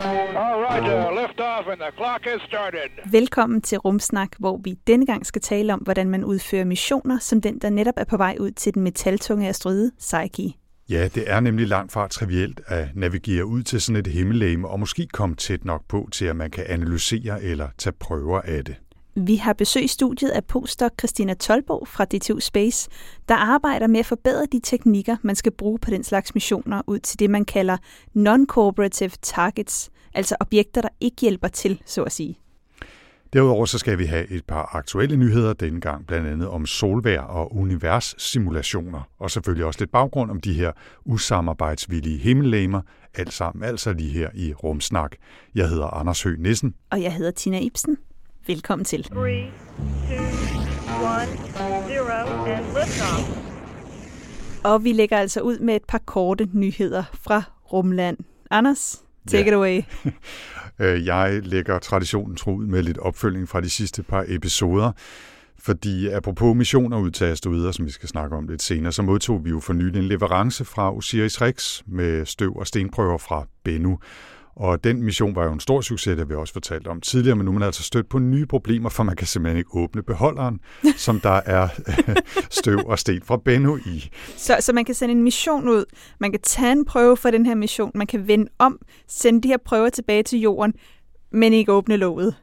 All right, uh, lift off and the clock has started. Velkommen til Rumsnak, hvor vi denne gang skal tale om, hvordan man udfører missioner, som den, der netop er på vej ud til den metaltunge asteroide Psyche. Ja, det er nemlig langt fra trivielt at navigere ud til sådan et himmellegeme og måske komme tæt nok på til, at man kan analysere eller tage prøver af det. Vi har besøg i studiet af postdoc Christina Tolbo fra DTU Space, der arbejder med at forbedre de teknikker, man skal bruge på den slags missioner ud til det, man kalder non-cooperative targets, altså objekter, der ikke hjælper til, så at sige. Derudover så skal vi have et par aktuelle nyheder denne gang, blandt andet om solvær og universsimulationer, og selvfølgelig også lidt baggrund om de her usamarbejdsvillige himmellegemer, alt sammen altså lige her i Rumsnak. Jeg hedder Anders Høgh Nissen. Og jeg hedder Tina Ibsen. Velkommen til. Three, two, one, zero, and liftoff. Og vi lægger altså ud med et par korte nyheder fra Rumland. Anders, take Ja. it away. Øh, Jeg lægger traditionen tro ud med lidt opfølging fra de sidste par episoder. Fordi apropos missioner ud til asteroider, som vi skal snakke om lidt senere, så modtog vi jo for nylig en leverance fra Osiris-Rex med støv og stenprøver fra Bennu. Og den mission var jo en stor succes, det vi også fortalt om tidligere, men nu er man altså stødt på nye problemer, for man kan simpelthen ikke åbne beholderen, som der er støv og sten fra Bennu i. Så, så man kan sende en mission ud, man kan tage en prøve for den her mission, man kan vende om, sende de her prøver tilbage til jorden, men ikke åbne låget.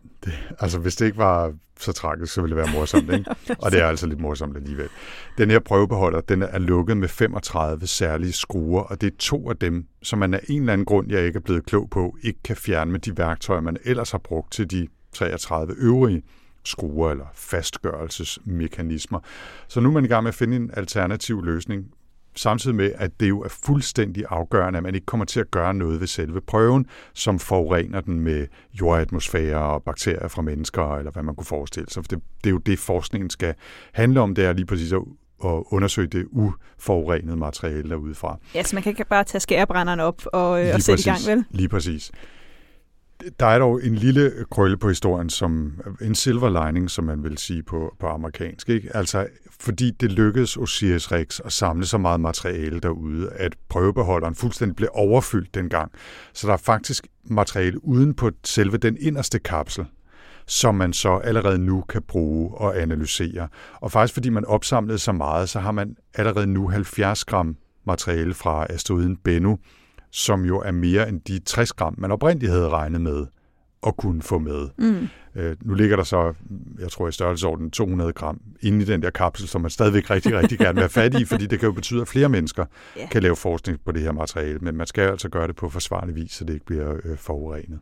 Altså, hvis det ikke var så tragisk, så ville det være morsomt, ikke? Og det er altså lidt morsomt alligevel. Den her prøvebeholder, den er lukket med 35 særlige skruer, og det er to af dem, som man af en eller anden grund, jeg ikke er blevet klog på, ikke kan fjerne med de værktøjer, man ellers har brugt til de 33 øvrige skruer eller fastgørelsesmekanismer. Så nu er man i gang med at finde en alternativ løsning, samtidig med, at det jo er fuldstændig afgørende, at man ikke kommer til at gøre noget ved selve prøven, som forurener den med jordatmosfære og bakterier fra mennesker, eller hvad man kunne forestille sig. For det, det er jo det, forskningen skal handle om, det er lige præcis at at undersøge det uforurenede materiale derudefra. Ja, så man kan ikke bare tage skærebrænderen op og, øh, og sætte i gang, præcis. vel? Lige præcis. Der er dog en lille krølle på historien, som en silver lining, som man vil sige på, på amerikansk. Ikke? Altså, fordi det lykkedes Osiris Rex at samle så meget materiale derude, at prøvebeholderen fuldstændig blev overfyldt dengang. Så der er faktisk materiale uden på selve den inderste kapsel, som man så allerede nu kan bruge og analysere. Og faktisk fordi man opsamlede så meget, så har man allerede nu 70 gram materiale fra asteroiden Bennu, som jo er mere end de 60 gram, man oprindeligt havde regnet med at kunne få med. Mm. Øh, nu ligger der så, jeg tror i størrelsesorden 200 gram inde i den der kapsel, som man stadigvæk rigtig, rigtig gerne vil have fat i, fordi det kan jo betyde, at flere mennesker Ja. kan lave forskning på det her materiale, men man skal altså gøre det på forsvarlig vis, så det ikke bliver øh, forurenet.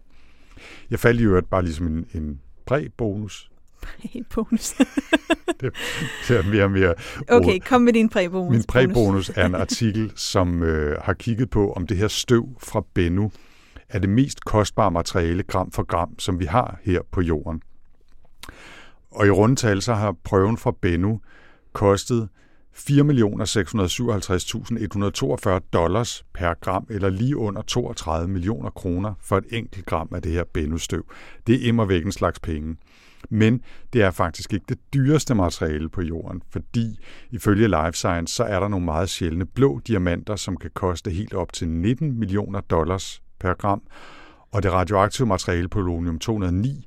Jeg faldt i øvrigt bare ligesom en, en præbonus. Helt bonus. Det er mere og mere Okay, kom med din præbonus. Min præbonus er en artikel, som øh, har kigget på, om det her støv fra Bennu er det mest kostbare materiale gram for gram, som vi har her på jorden. Og i rundetal så har prøven fra Bennu kostet 4.657.142 dollars per gram, eller lige under 32 millioner kroner for et enkelt gram af det her Bennu-støv. Det er immer væk en slags penge. Men det er faktisk ikke det dyreste materiale på jorden, fordi ifølge Life Science, så er der nogle meget sjældne blå diamanter, som kan koste helt op til 19 millioner dollars per gram. Og det radioaktive materiale polonium-209,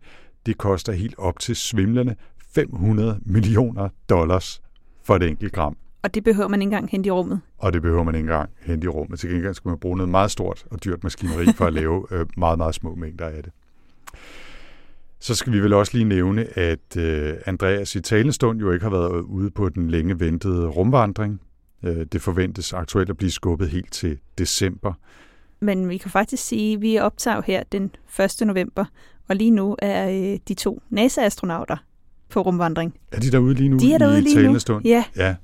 det koster helt op til svimlende 500 millioner dollars for et enkelt gram. Og det behøver man ikke engang hente i rummet. Og det behøver man ikke engang hente i rummet. Til gengæld skal man bruge noget meget stort og dyrt maskineri for at lave øh, meget, meget små mængder af det. Så skal vi vel også lige nævne, at øh, Andreas i talestund jo ikke har været ude på den længe ventede rumvandring. Øh, det forventes aktuelt at blive skubbet helt til december. Men vi kan faktisk sige, at vi optager her den 1. november, og lige nu er øh, de to NASA-astronauter på rumvandring. Er de derude lige nu De er derude i lige nu. talende stund? Ja. ja.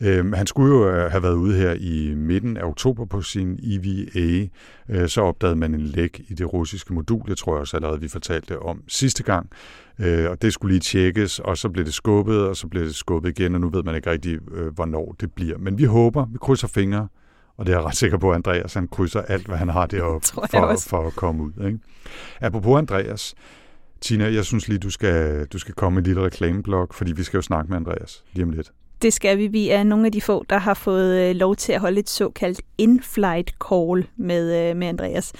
Øhm, han skulle jo øh, have været ude her i midten af oktober på sin EVA. Øh, så opdagede man en læk i det russiske modul. Det tror jeg også allerede, vi fortalte om sidste gang. Øh, og det skulle lige tjekkes, og så blev det skubbet, og så blev det skubbet igen, og nu ved man ikke rigtig, øh, hvornår det bliver. Men vi håber, vi krydser fingre, og det er jeg ret sikker på, at Andreas han krydser alt, hvad han har deroppe jeg for, for at komme ud. Ikke? Apropos Andreas, Tina, jeg synes lige, du skal, du skal komme med en lille reklameblok, fordi vi skal jo snakke med Andreas lige om lidt. Det skal vi. Vi er nogle af de få, der har fået øh, lov til at holde et såkaldt in-flight call med, øh, med Andreas.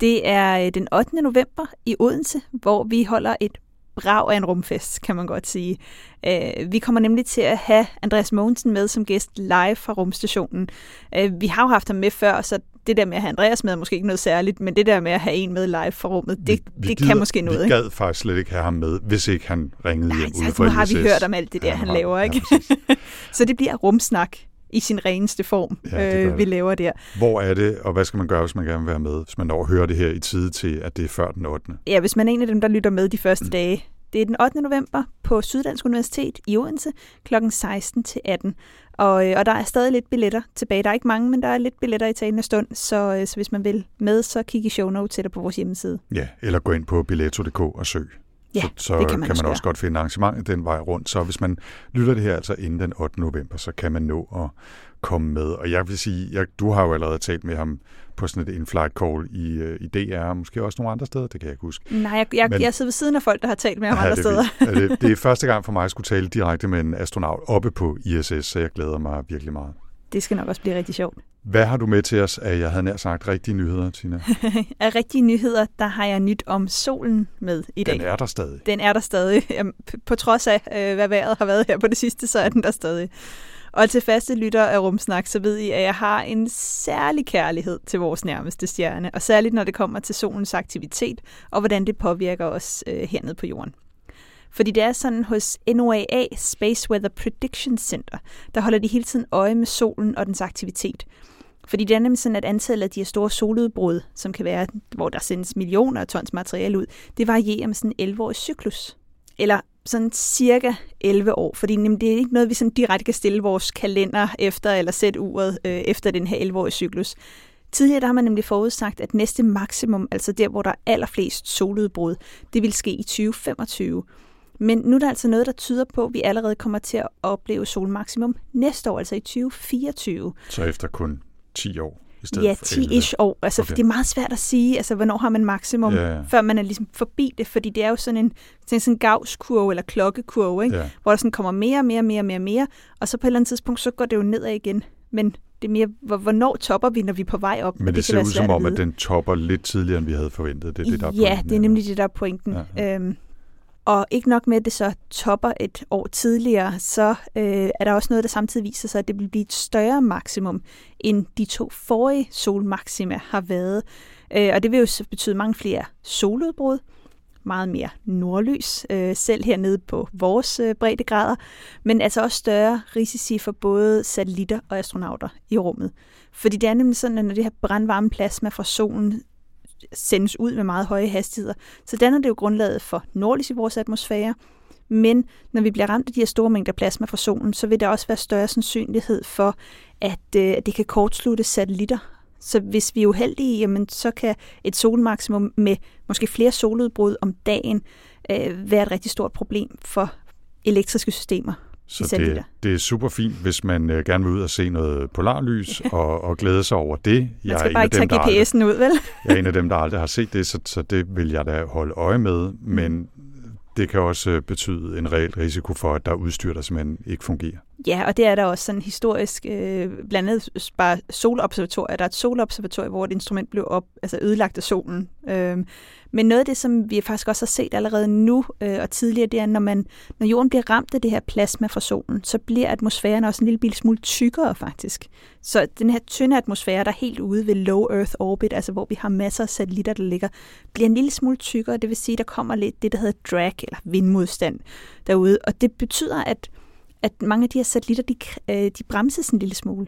Det er øh, den 8. november i Odense, hvor vi holder et brag af en rumfest, kan man godt sige. Øh, vi kommer nemlig til at have Andreas Mogensen med som gæst live fra rumstationen. Øh, vi har jo haft ham med før, så det der med at have Andreas med er måske ikke noget særligt, men det der med at have en med live fra rummet, det, det kan måske noget. Vi gad faktisk slet ikke have ham med, hvis ikke han ringede Nej, hjem ude så fra nu har vi hørt om alt det der, Ja, han har- laver, ja, ikke? præcis. så det bliver rumsnak i sin reneste form, Ja, øh, vi laver der. Hvor er det, og hvad skal man gøre, hvis man gerne vil være med, hvis man når at høre det her i tide til, at det er før den 8. Ja, hvis man er en af dem, der lytter med de første mm. dage. Det er den 8. november på Syddansk Universitet i Odense kl. 16 til 18. Og, øh, og der er stadig lidt billetter tilbage. Der er ikke mange, men der er lidt billetter i talende stund. Så, øh, så hvis man vil med, så kig i show notes eller på vores hjemmeside. Ja, eller gå ind på billetto.dk og søg. Ja, så så det kan man, også også gøre. godt finde arrangementet den vej rundt. Så hvis man lytter det her altså inden den 8. november, så kan man nå at komme med. Og jeg vil sige, jeg, du har jo allerede talt med ham på sådan et in-flight call i, øh, i DR, og måske også nogle andre steder, det kan jeg ikke huske. Nej, jeg, jeg, Men- jeg sidder ved siden af folk, der har talt med ham Ja, andre det, steder. er. Ja, det, det er første gang for mig at skulle tale direkte med en astronaut oppe på ISS, så jeg glæder mig virkelig meget. Det skal nok også blive rigtig sjovt. Hvad har du med til os af, jeg havde nær sagt, rigtige nyheder, Tina? Af rigtige nyheder, der har jeg nyt om solen med i dag. Den er der stadig. Den er der stadig. Jamen, På trods af, øh, hvad vejret har været her på det sidste, så er den der stadig. Og til faste lytter af Rumsnak, så ved I, at jeg har en særlig kærlighed til vores nærmeste stjerne, og særligt når det kommer til solens aktivitet, og hvordan det påvirker os øh, hernede på jorden. Fordi det er sådan hos NOAA, Space Weather Prediction Center, der holder de hele tiden øje med solen og dens aktivitet. Fordi det er nemlig sådan, at antallet af de her store soludbrud, som kan være, hvor der sendes millioner af tons materiale ud, det varierer med sådan en 11-årig cyklus. Eller sådan cirka 11 år, fordi nemlig det er ikke noget, vi sådan direkte kan stille vores kalender efter, eller sætte uret øh, efter den her 11-årige cyklus. Tidligere der har man nemlig forudsagt, at næste maksimum, altså der, hvor der er allerflest soludbrud, det vil ske i 2025. Men nu er der altså noget, der tyder på, at vi allerede kommer til at opleve solmaksimum næste år, altså i 2024. Så efter kun 10 år i stedet Ja, for 11. 10-ish år. Altså, Okay. det er meget svært at sige, altså, hvornår har man maksimum, Ja, ja. før man er ligesom forbi det, fordi det er jo sådan en, sådan en Gauss-kurve eller klokkekurve, ikke? Ja. hvor der sådan kommer mere, mere, mere, mere, mere, og så på et eller andet tidspunkt, så går det jo nedad igen. Men det er mere, hvor- hvornår topper vi, når vi er på vej op? Men det, kan ser ud som om, at vide. den topper lidt tidligere, end vi havde forventet. Det er det, der er Ja, pointen, det er nemlig det, der er pointen. Ja, Ja, ja. Øhm, og ikke nok med, at det så topper et år tidligere, så øh, er der også noget, der samtidig viser sig, at det vil blive et større maksimum, end de to forrige solmaxima har været. Øh, og det vil jo så betyde mange flere soludbrud, meget mere nordlys, øh, selv hernede på vores øh, breddegrader, men altså også større risici for både satellitter og astronauter i rummet. Fordi det er nemlig sådan, at når det her brandvarme plasma fra solen sendes ud med meget høje hastigheder, så danner det jo grundlaget for nordlys i vores atmosfære. Men når vi bliver ramt af de her store mængder plasma fra solen, så vil der også være større sandsynlighed for, at, øh, det kan kortslutte satellitter. Så hvis vi er uheldige, jamen, så kan et solmaksimum med måske flere soludbrud om dagen øh, være et rigtig stort problem for elektriske systemer. Så det, det er super fint, hvis man øh, gerne vil ud og se noget polarlys og, og glæde sig over det. Man Jeg er skal en bare ikke dem, tage aldrig- GPS'en ud, vel? Jeg er en af dem, der aldrig har set det, så, så det vil jeg da holde øje med. Men det kan også øh, betyde en reel risiko for, at der er udstyr, der simpelthen ikke fungerer. Ja, og det er der også sådan historisk, øh, blandt andet bare solobservatorier. Der er et solobservatorium, hvor et instrument blev op, altså ødelagt af solen. Øh, men noget af det, som vi faktisk også har set allerede nu øh, og tidligere, det er, når, man, når jorden bliver ramt af det her plasma fra solen, så bliver atmosfæren også en lille bitte smule tykkere faktisk. Så den her tynde atmosfære, der er helt ude ved low Earth orbit, altså hvor vi har masser af satellitter, der ligger, bliver en lille smule tykkere. Det vil sige, der kommer lidt det, der hedder drag, eller vindmodstand derude. Og det betyder, at at mange af de her satellitter, de, øh, de bremses en lille smule.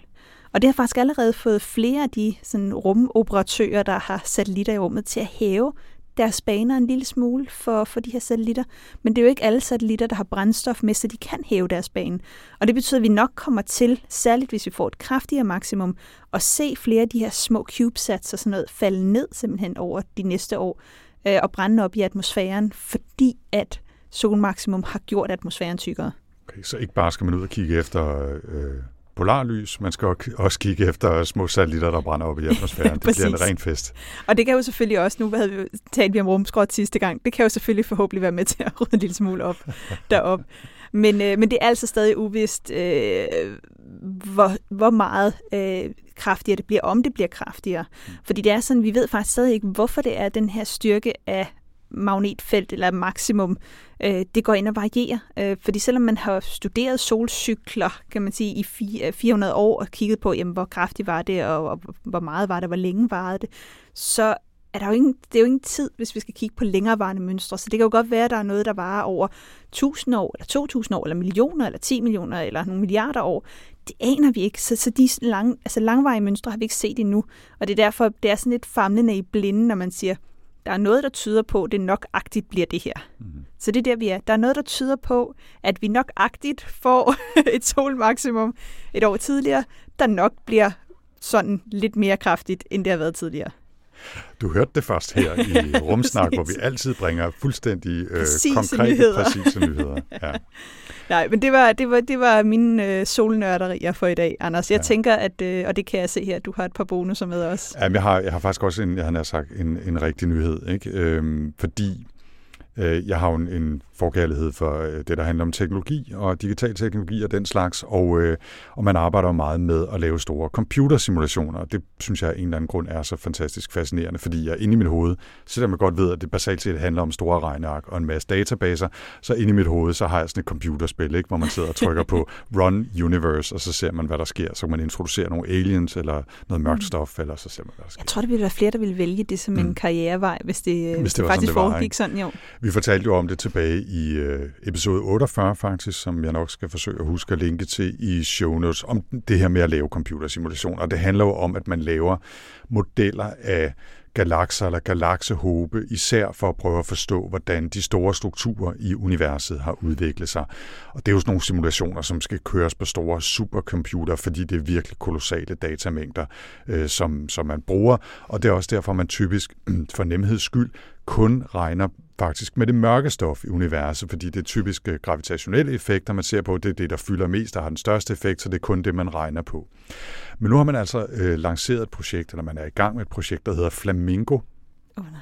Og det har faktisk allerede fået flere af de sådan, rumoperatører, der har satellitter i rummet, til at hæve deres baner en lille smule for, for de her satellitter. Men det er jo ikke alle satellitter, der har brændstof med, så de kan hæve deres bane. Og det betyder, at vi nok kommer til, særligt hvis vi får et kraftigere maksimum, at se flere af de her små CubeSats og sådan noget falde ned simpelthen over de næste år øh, og brænde op i atmosfæren, fordi at solmaksimum har gjort atmosfæren tykkere. Okay, så ikke bare skal man ud og kigge efter øh, polarlys, man skal også kigge efter små satellitter, der brænder op i atmosfæren. det bliver en ren fest. Og det kan jo selvfølgelig også, nu havde vi talt vi om rumskrot sidste gang, det kan jo selvfølgelig forhåbentlig være med til at rydde en lille smule op derop. Men, øh, men det er altså stadig uvist, øh, hvor, hvor meget øh, kraftigere det bliver, om det bliver kraftigere. Mm. Fordi det er sådan, vi ved faktisk stadig ikke, hvorfor det er den her styrke af magnetfelt eller maksimum, øh, det går ind og varierer. Øh, fordi selvom man har studeret solcykler, kan man sige, i 400 øh, år og kigget på, jamen, hvor kraftigt var det, og, og hvor meget var det, hvor længe varede det, så er der jo ingen, det er jo ingen tid, hvis vi skal kigge på længerevarende mønstre. Så det kan jo godt være, at der er noget, der varer over 1000 år, eller 2000 år, eller millioner, eller 10 millioner, eller nogle milliarder år. Det aner vi ikke. Så, så de lang, altså langvarige mønstre har vi ikke set endnu. Og det er derfor, det er sådan lidt famlende i blinde, når man siger, der er noget, der tyder på, at det nok agtigt bliver det her. Mm. Så det er der, vi er. Der er noget, der tyder på, at vi nok agtigt får et solmaksimum et år tidligere, der nok bliver sådan lidt mere kraftigt, end det har været tidligere. Du hørte det først her i Rumsnak, hvor vi altid bringer fuldstændig øh, konkrete, nyheder. præcise nyheder. Ja. Nej, men det var, det var, det var mine øh, solnørderier for i dag, Anders. Jeg ja. tænker, at, øh, og det kan jeg se her, at du har et par bonusser med os. Ja, jeg har, jeg har faktisk også en, jeg har sagt, en, en rigtig nyhed, ikke? Øhm, fordi jeg har jo en, en forkærlighed for øh, det, der handler om teknologi og digital teknologi og den slags, og, øh, og man arbejder meget med at lave store computersimulationer. Det synes jeg af en eller anden grund er så fantastisk fascinerende, fordi jeg inde i mit hoved, selvom jeg godt ved, at det basalt set handler om store regneark og en masse databaser, så inde i mit hoved, så har jeg sådan et computerspil, ikke, hvor man sidder og trykker på Run Universe, og så ser man, hvad der sker. Så kan man introducere nogle aliens eller noget mørkt mm. stof, eller så ser man, hvad der sker. Jeg tror, det ville være flere, der ville vælge det som mm. en karrierevej, hvis det, hvis det, det faktisk sådan, det var, foregik sådan, jo. Vi vi fortalte jo om det tilbage i øh, episode 48 faktisk, som jeg nok skal forsøge at huske at linke til i show notes, om det her med at lave computersimulationer. Det handler jo om, at man laver modeller af galakser eller galaksehobe, især for at prøve at forstå, hvordan de store strukturer i universet har udviklet sig. Og det er jo sådan nogle simulationer, som skal køres på store supercomputer, fordi det er virkelig kolossale datamængder, øh, som, som man bruger. Og det er også derfor, man typisk for nemheds skyld kun regner faktisk med det mørke stof i universet, fordi det er typisk øh, gravitationelle effekter, man ser på, det er det, der fylder mest og har den største effekt, så det er kun det, man regner på. Men nu har man altså øh, lanceret et projekt, eller man er i gang med et projekt, der hedder Flamingo. Oh, nej.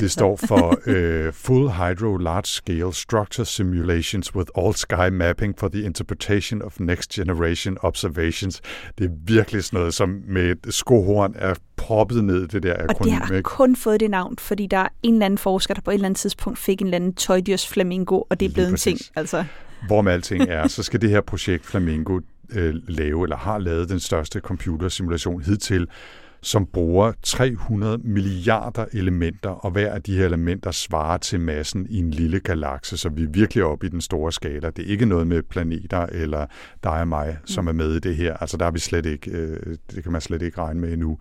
Det står for uh, Full Hydro Large Scale Structure Simulations with All Sky Mapping for the Interpretation of Next Generation Observations. Det er virkelig sådan noget, som med et skohorn er proppet ned det der akronym. Og det har kun fået det navn, fordi der er en eller anden forsker, der på et eller andet tidspunkt fik en eller anden tøjdyrs flamingo, og det er blevet en ting. Altså. Hvor med alting er, så skal det her projekt Flamingo øh, lave, eller har lavet den største computersimulation hidtil, som bruger 300 milliarder elementer, og hver af de her elementer svarer til massen i en lille galakse, så vi er virkelig oppe i den store skala. Det er ikke noget med planeter eller dig og mig, som er med i det her. Altså der er vi slet ikke, øh, det kan man slet ikke regne med endnu.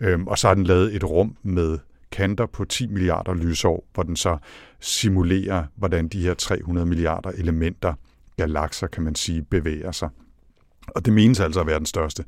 Øhm, og så har den lavet et rum med kanter på 10 milliarder lysår, hvor den så simulerer, hvordan de her 300 milliarder elementer, galakser kan man sige, bevæger sig. Og det menes altså at være den største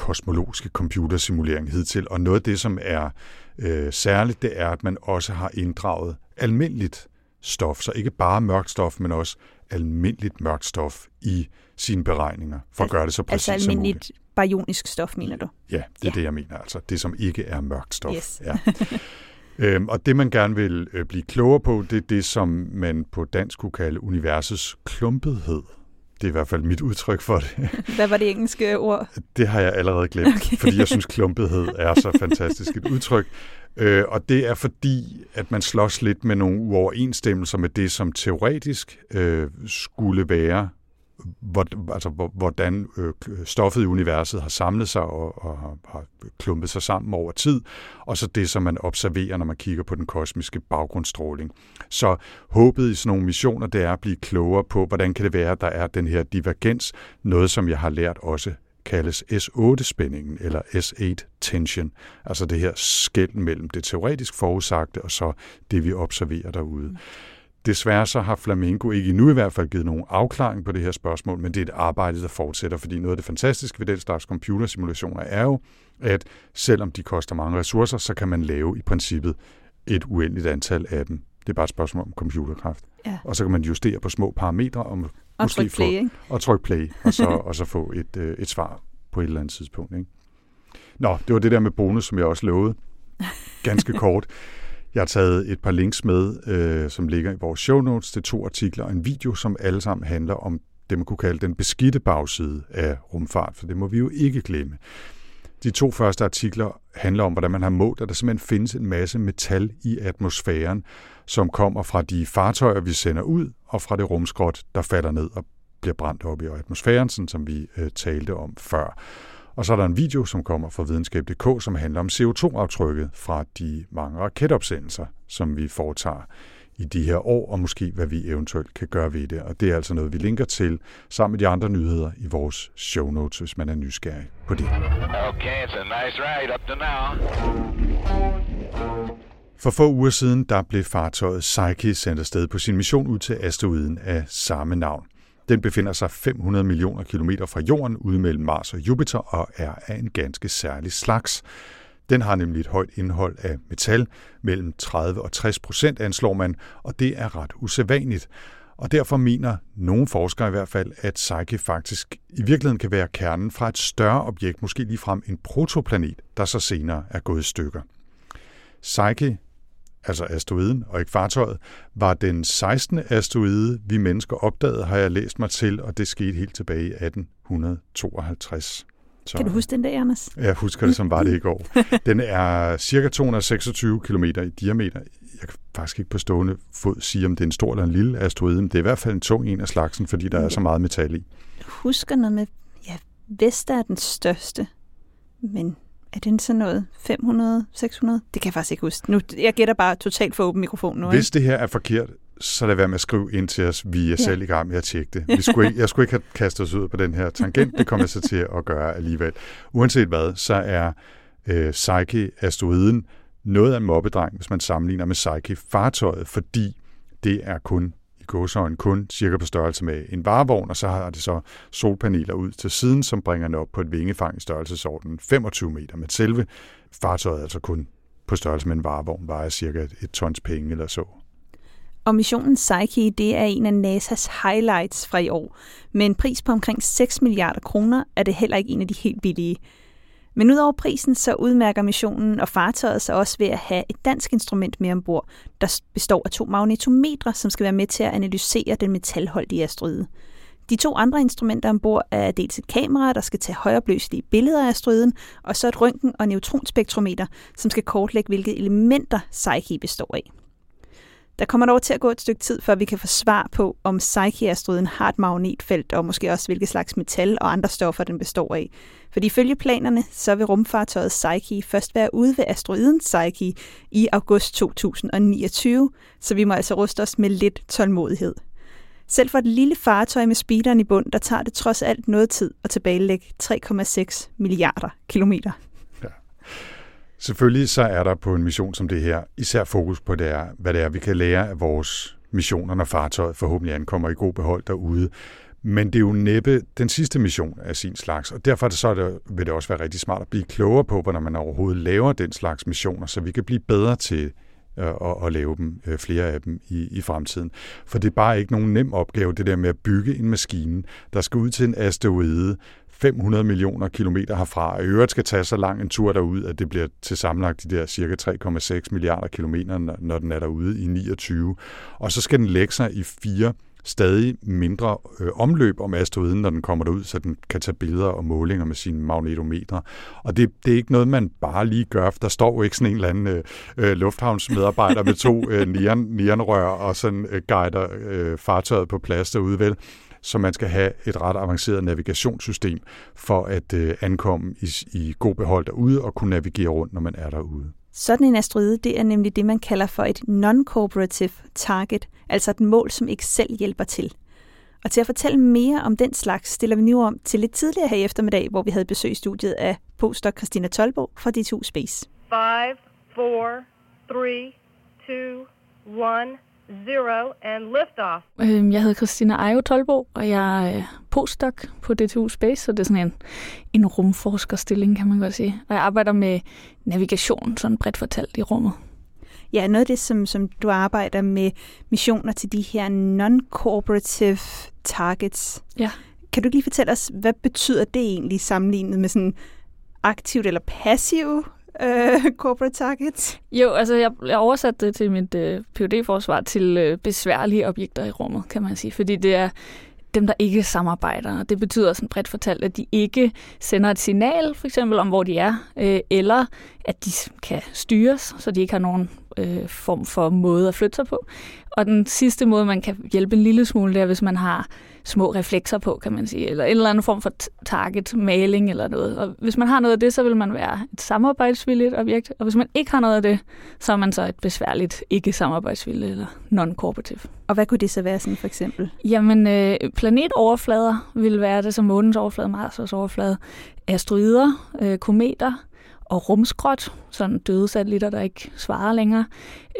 kosmologiske computersimulering hidtil. Og noget af det, som er øh, særligt, det er, at man også har inddraget almindeligt stof, så ikke bare mørkt stof, men også almindeligt mørkt stof i sine beregninger, for at gøre det så præcis altså som muligt. Altså almindeligt baryonisk stof, mener du? Ja, det er ja. det, jeg mener. Altså det, som ikke er mørkt stof. Yes. Ja. øhm, og det, man gerne vil øh, blive klogere på, det er det, som man på dansk kunne kalde universets klumpethed. Det er i hvert fald mit udtryk for det. Hvad var det engelske ord? Det har jeg allerede glemt, okay. fordi jeg synes, klumpethed er så fantastisk et udtryk. Øh, og det er fordi, at man slås lidt med nogle uoverensstemmelser med det, som teoretisk øh, skulle være Altså, hvordan øh, stoffet i universet har samlet sig og, og har, har klumpet sig sammen over tid, og så det, som man observerer, når man kigger på den kosmiske baggrundsstråling. Så håbet i sådan nogle missioner, det er at blive klogere på, hvordan kan det være, at der er den her divergens, noget som jeg har lært også kaldes S8-spændingen, eller S8 tension, altså det her skæld mellem det teoretisk forudsagte og så det, vi observerer derude. Mm. Desværre så har Flamingo ikke endnu i hvert fald givet nogen afklaring på det her spørgsmål, men det er et arbejde, der fortsætter, fordi noget af det fantastiske ved den slags computersimulationer er jo, at selvom de koster mange ressourcer, så kan man lave i princippet et uendeligt antal af dem. Det er bare et spørgsmål om computerkraft. Ja. Og så kan man justere på små parametre og, Og måske tryk play, få, ikke? og trykke play, og så, og så få et, øh, et svar på et eller andet tidspunkt. Ikke? Nå, det var det der med bonus, som jeg også lovede. Ganske kort. Jeg har taget et par links med, øh, som ligger i vores show notes til to artikler og en video, som alle sammen handler om det, man kunne kalde den beskidte bagside af rumfart, for det må vi jo ikke glemme. De to første artikler handler om, hvordan man har målt, at der simpelthen findes en masse metal i atmosfæren, som kommer fra de fartøjer, vi sender ud, og fra det rumskrot, der falder ned og bliver brændt op i atmosfæren, sådan som vi øh, talte om før. Og så er der en video, som kommer fra videnskab.dk, som handler om CO2-aftrykket fra de mange raketopsendelser, som vi foretager i de her år, og måske hvad vi eventuelt kan gøre ved det. Og det er altså noget, vi linker til sammen med de andre nyheder i vores show notes, hvis man er nysgerrig på det. Okay, it's a nice ride up to now. For få uger siden, der blev fartøjet Psyche sendt afsted på sin mission ud til asteroiden af samme navn. Den befinder sig 500 millioner kilometer fra Jorden ude mellem Mars og Jupiter og er af en ganske særlig slags. Den har nemlig et højt indhold af metal, mellem 30 og 60 procent anslår man, og det er ret usædvanligt. Og derfor mener nogle forskere i hvert fald, at Psyche faktisk i virkeligheden kan være kernen fra et større objekt, måske ligefrem en protoplanet, der så senere er gået i stykker. Psyche, altså asteroiden og ikke fartøjet, var den 16. asteroide, vi mennesker opdagede, har jeg læst mig til, og det skete helt tilbage i 1852. Så, Kan du huske den der, Anders? Jeg husker det, som var det i går. Den er cirka 226 km i diameter. Jeg kan faktisk ikke på stående fod sige, om det er en stor eller en lille asteroide, men det er i hvert fald en tung en af slagsen, fordi der er så meget metal i. Jeg husker noget med, ja, Vesta er den største, men er den så noget 500, 600? Det kan jeg faktisk ikke huske. Nu, jeg gætter bare totalt for åben mikrofon nu. Hvis det her er forkert, så lad være med at skrive ind til os. Vi er ja. selv i gang med at tjekke det. Vi skulle ikke, jeg skulle ikke have kastet os ud på den her tangent. Det kommer jeg så til at gøre alligevel. Uanset hvad, så er øh, Psyche asteroiden noget af en mobbedreng, hvis man sammenligner med Psyche fartøjet, fordi det er kun gåsøjne kun cirka på størrelse med en varevogn, og så har det så solpaneler ud til siden, som bringer den op på et vingefang i størrelsesorden 25 meter, med selve fartøjet altså kun på størrelse med en varevogn, vejer cirka et tons penge eller så. Og missionen Psyche, det er en af NASA's highlights fra i år. Med en pris på omkring 6 milliarder kroner er det heller ikke en af de helt billige. Men udover prisen, så udmærker missionen og fartøjet sig også ved at have et dansk instrument med ombord, der består af to magnetometre, som skal være med til at analysere den metalholdige asteroide. De to andre instrumenter ombord er dels et kamera, der skal tage højopløselige billeder af asteroiden, og så et røntgen- og neutronspektrometer, som skal kortlægge, hvilke elementer Psyche består af. Der kommer dog til at gå et stykke tid, før vi kan få svar på, om Psyche-asteroiden har et magnetfelt, og måske også hvilke slags metal og andre stoffer den består af. For ifølge planerne, så vil rumfartøjet Psyche først være ude ved asteroiden Psyche i august 2029, så vi må altså ruste os med lidt tålmodighed. Selv for et lille fartøj med speederen i bund, der tager det trods alt noget tid at tilbagelægge 3,6 milliarder kilometer. Ja. Selvfølgelig så er der på en mission som det her især fokus på, det er, hvad det er, vi kan lære af vores missioner, når fartøjet forhåbentlig ankommer i god behold derude. Men det er jo næppe den sidste mission af sin slags, og derfor så det, vil det også være rigtig smart at blive klogere på, hvordan man overhovedet laver den slags missioner, så vi kan blive bedre til øh, at, lave dem, øh, flere af dem i, i fremtiden. For det er bare ikke nogen nem opgave, det der med at bygge en maskine, der skal ud til en asteroide, 500 millioner kilometer herfra, og i øvrigt skal tage så lang en tur derud, at det bliver til sammenlagt de der cirka 3,6 milliarder kilometer, når den er derude i 29. Og så skal den lægge sig i fire stadig mindre øh, omløb om asteroiden, når den kommer derud, så den kan tage billeder og målinger med sine magnetometre. Og det, det er ikke noget, man bare lige gør, for der står jo ikke sådan en eller anden øh, øh lufthavnsmedarbejder med to øh, neon, neonrør og sådan øh, guider øh, fartøjet på plads derude, vel? så man skal have et ret avanceret navigationssystem for at øh, ankomme i, i god behold derude og kunne navigere rundt, når man er derude. Sådan en asteroide, det er nemlig det, man kalder for et non-cooperative target, altså et mål, som ikke selv hjælper til. Og til at fortælle mere om den slags, stiller vi nu om til lidt tidligere her i eftermiddag, hvor vi havde besøg i studiet af postdoc Christina Tolbo fra D2 Space. 5, 4, 3, 2, 1, 0, and liftoff. Øhm, Jeg hedder Christina Ejo Tolbo, og jeg er postdoc på DTU Space, så det er sådan en, en rumforskerstilling, kan man godt sige. Og jeg arbejder med navigation, sådan bredt fortalt i rummet. Ja, noget af det, som, som du arbejder med missioner til de her non-cooperative targets. Ja. Kan du ikke lige fortælle os, hvad betyder det egentlig sammenlignet med sådan aktivt eller passivt øh, corporate targets? Jo, altså jeg, jeg oversatte det til mit øh, phd forsvar til øh, besværlige objekter i rummet, kan man sige. Fordi det er dem, der ikke samarbejder. Og det betyder sådan bredt fortalt, at de ikke sender et signal, for eksempel om, hvor de er, øh, eller at de kan styres, så de ikke har nogen øh, form for måde at flytte sig på. Og den sidste måde, man kan hjælpe en lille smule, det er, hvis man har små reflekser på, kan man sige, eller en eller anden form for target, maling eller noget. Og hvis man har noget af det, så vil man være et samarbejdsvilligt objekt, og hvis man ikke har noget af det, så er man så et besværligt ikke-samarbejdsvilligt eller non-cooperative. Og hvad kunne det så være sådan for eksempel? Jamen, øh, planetoverflader vil være det som månens overflade, Mars' overflade, asteroider, øh, kometer og rumskrot, sådan døde satellitter, der ikke svarer længere.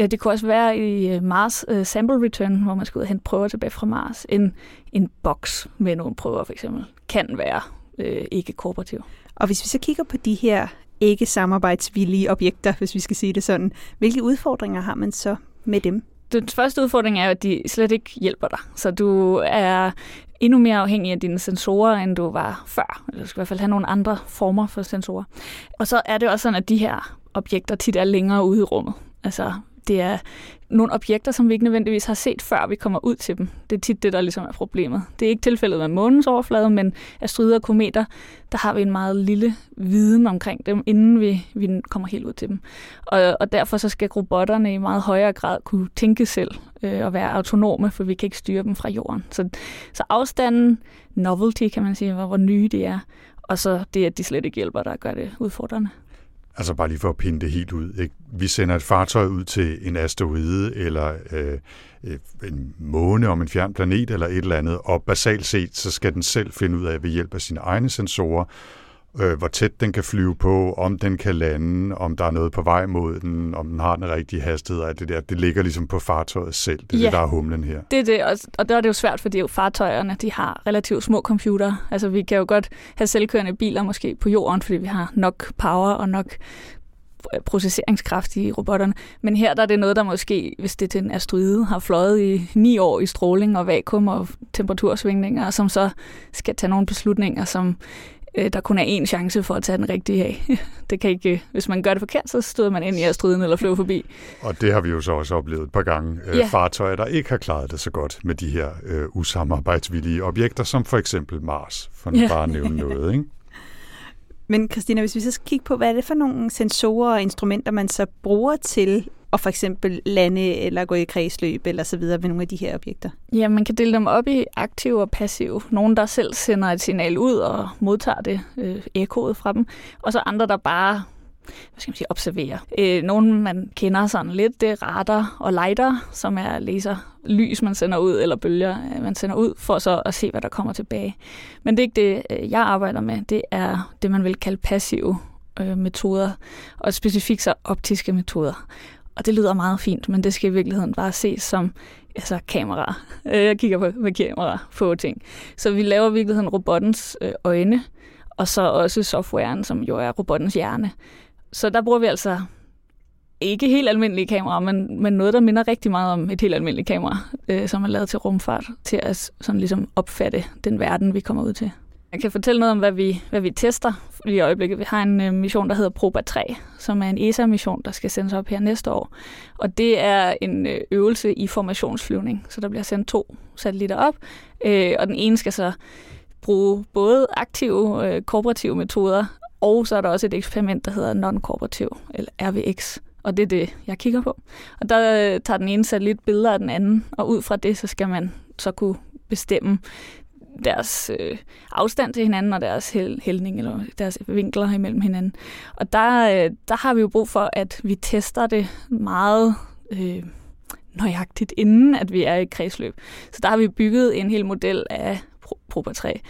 Øh, det kunne også være i øh, Mars øh, Sample Return, hvor man skal ud og hente prøver tilbage fra Mars. En, en boks med nogle prøver for eksempel kan være øh, ikke kooperativ. Og hvis vi så kigger på de her ikke samarbejdsvillige objekter, hvis vi skal sige det sådan, hvilke udfordringer har man så med dem? Den første udfordring er at de slet ikke hjælper dig. Så du er endnu mere afhængig af dine sensorer, end du var før. Eller du skal i hvert fald have nogle andre former for sensorer. Og så er det også sådan, at de her objekter tit er længere ude i rummet. Altså, det er nogle objekter, som vi ikke nødvendigvis har set, før vi kommer ud til dem. Det er tit det, der ligesom er problemet. Det er ikke tilfældet med månens overflade, men asteroider og kometer, der har vi en meget lille viden omkring dem, inden vi, vi kommer helt ud til dem. Og, og derfor så skal robotterne i meget højere grad kunne tænke selv øh, og være autonome, for vi kan ikke styre dem fra jorden. Så, så afstanden, novelty kan man sige, hvor, hvor nye de er, og så det, at de slet ikke hjælper, der gør det udfordrende. Altså bare lige for at pinde det helt ud. Ikke? Vi sender et fartøj ud til en asteroide eller øh, øh, en måne om en fjern planet eller et eller andet, og basalt set, så skal den selv finde ud af ved hjælp af sine egne sensorer, øh, hvor tæt den kan flyve på, om den kan lande, om der er noget på vej mod den, om den har den rigtige hastighed, og det der. Det ligger ligesom på fartøjet selv. Det er Ja. det, der er humlen her. Det er det, og, og der er det jo svært, fordi jo fartøjerne de har relativt små computere. Altså vi kan jo godt have selvkørende biler måske på jorden, fordi vi har nok power og nok processeringskraft i robotterne. Men her der er det noget, der måske, hvis det er til en asteroide, har fløjet i ni år i stråling og vakuum og temperatursvingninger, som så skal tage nogle beslutninger, som øh, der kun er én chance for at tage den rigtige af. Det kan ikke, hvis man gør det forkert, så støder man ind i asteroiden eller flyver forbi. Og det har vi jo så også oplevet et par gange. Øh, Ja. Fartøjer, der ikke har klaret det så godt med de her øh, usamarbejdsvillige objekter, som for eksempel Mars, for nu Ja. bare at nævne noget. Ikke? Men Christina, hvis vi så skal kigge på, hvad er det for nogle sensorer og instrumenter, man så bruger til og for eksempel lande eller gå i kredsløb eller så videre med nogle af de her objekter? Ja, man kan dele dem op i aktiv og passiv. Nogle, der selv sender et signal ud og modtager det, øh, ekkoet fra dem. Og så andre, der bare hvad skal man sige, observerer. Øh, nogle, man kender sådan lidt, det er radar og lighter, som er laser lys, man sender ud, eller bølger, øh, man sender ud, for så at se, hvad der kommer tilbage. Men det er ikke det, øh, jeg arbejder med. Det er det, man vil kalde passive øh, metoder, og specifikt så optiske metoder. Og det lyder meget fint, men det skal i virkeligheden bare ses som altså kameraer. Øh, jeg kigger på med kameraer på ting. Så vi laver i virkeligheden robottens øh, øjne, og så også softwaren, som jo er robottens hjerne. Så der bruger vi altså ikke helt almindelige kameraer, men, men noget, der minder rigtig meget om et helt almindeligt kamera, øh, som er lavet til rumfart, til at sådan ligesom opfatte den verden, vi kommer ud til. Jeg kan fortælle noget om, hvad vi, hvad vi tester i øjeblikket. Vi har en øh, mission, der hedder Proba 3, som er en ESA-mission, der skal sendes op her næste år. Og det er en øh, øvelse i formationsflyvning, så der bliver sendt to satellitter op, øh, og den ene skal så bruge både aktive, øh, kooperative metoder, og så er der også et eksperiment, der hedder non-kooperativ, eller RVX. Og det er det, jeg kigger på. Og der øh, tager den ene satellit billeder af den anden, og ud fra det, så skal man så kunne bestemme deres øh, afstand til hinanden og deres hæl- hældning eller deres vinkler imellem hinanden. Og der, øh, der har vi jo brug for, at vi tester det meget øh, nøjagtigt, inden at vi er i kredsløb. Så der har vi bygget en hel model af Proba 3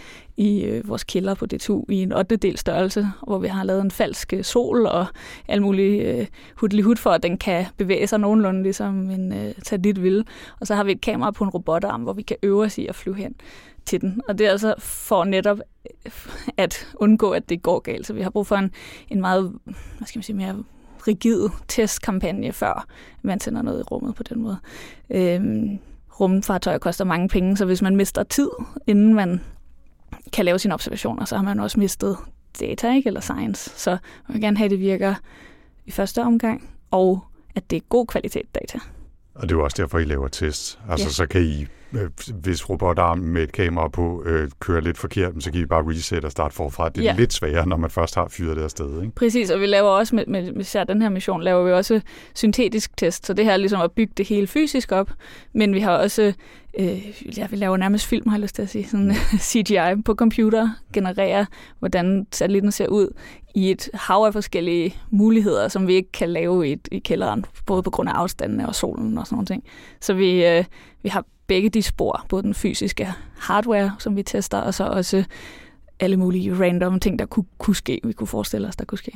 i øh, vores kælder på DTU i en 8. del størrelse, hvor vi har lavet en falsk øh, sol og alt muligt øh, hudlig hud for, at den kan bevæge sig nogenlunde ligesom en øh, satellit vil. Og så har vi et kamera på en robotarm, hvor vi kan øve os i at flyve hen til den. Og det er altså for netop øh, at undgå, at det går galt. Så vi har brug for en, en meget, hvad skal man sige, mere rigid testkampagne, før man sender noget i rummet på den måde. Øhm, rumfartøjer koster mange penge, så hvis man mister tid, inden man kan lave sine observationer, så har man også mistet data, ikke? eller science. Så man vil gerne have, at det virker i første omgang, og at det er god kvalitet data. Og det er jo også derfor, I laver tests. Altså, Ja. så kan I, hvis robotarmen med et kamera på øh, kører lidt forkert, så kan I bare reset og starte forfra. Det er Ja. lidt sværere, når man først har fyret det afsted, ikke? Præcis, og vi laver også med, med, med især den her mission, laver vi også syntetisk test, så det her er ligesom at bygge det hele fysisk op, men vi har også, øh, ja, vi laver nærmest film, har jeg lyst til at sige, sådan CGI på computer, genererer, hvordan satellitten ser ud i et hav af forskellige muligheder, som vi ikke kan lave i, i kælderen, både på grund af afstandene og solen og sådan nogle ting. Så vi, øh, vi har begge de spor, både den fysiske hardware, som vi tester, og så også alle mulige random ting, der kunne, kunne ske, vi kunne forestille os, der kunne ske.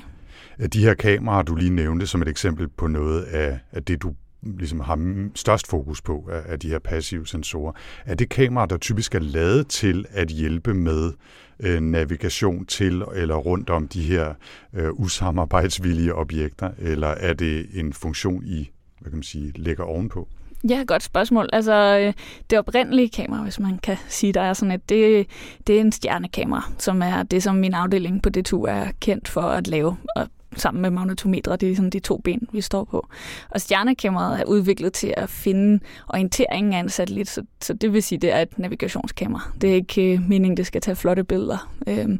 De her kameraer, du lige nævnte som et eksempel på noget af, af det, du ligesom har størst fokus på af, af de her passive sensorer, er det kameraer, der typisk er lavet til at hjælpe med øh, navigation til eller rundt om de her øh, usamarbejdsvillige objekter, eller er det en funktion, I hvad kan man sige, lægger ovenpå? Ja, godt spørgsmål. Altså, øh, det oprindelige kamera, hvis man kan sige, der er sådan et, det, det er en stjernekamera, som er det, som min afdeling på DTU er kendt for at lave, og sammen med magnetometre, det er sådan de to ben, vi står på. Og stjernekameraet er udviklet til at finde orienteringen af en satellit, så, så det vil sige, det er et navigationskamera. Det er ikke øh, meningen, det skal tage flotte billeder. Øhm,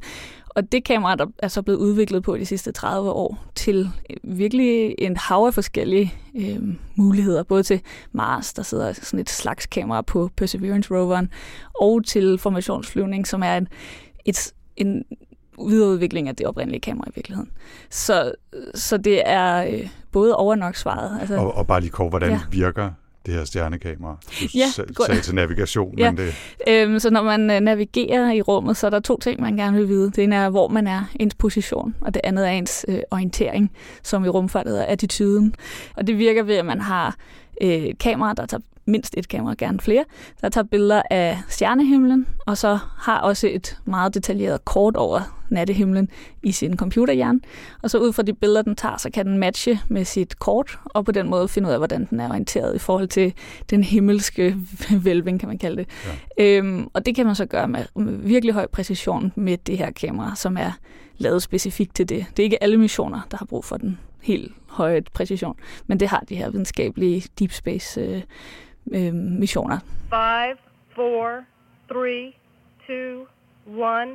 og det kamera, der er så blevet udviklet på de sidste 30 år, til virkelig en hav af forskellige øh, muligheder, både til Mars, der sidder sådan et slags kamera på Perseverance-roveren, og til formationsflyvning, som er en, et, en videreudvikling af det oprindelige kamera i virkeligheden. Så, så det er øh, både over nok svaret. Altså, Og, og bare lige kort, hvordan Ja. ja. virker det her stjernekamera? Du Ja, sagde til navigation, Ja. men det, Øhm, så når man øh, navigerer i rummet, så er der to ting, man gerne vil vide. Det ene er, hvor man er, ens position, og det andet er ens øh, orientering, som i rumfart hedder attituden. Og det virker ved, at man har øh, kameraer, der tager mindst et kamera, gerne flere, der tager billeder af stjernehimlen, og så har også et meget detaljeret kort over nattehimlen i sin computerhjerne. Og så ud fra de billeder, den tager, så kan den matche med sit kort, og på den måde finde ud af, hvordan den er orienteret i forhold til den himmelske vælving, kan man kalde det. Ja. Øhm, og det kan man så gøre med, med virkelig høj præcision med det her kamera, som er lavet specifikt til det. Det er ikke alle missioner, der har brug for den helt høje præcision, men det har de her videnskabelige deep space øh, øh, missioner. Five, four, three, two, one,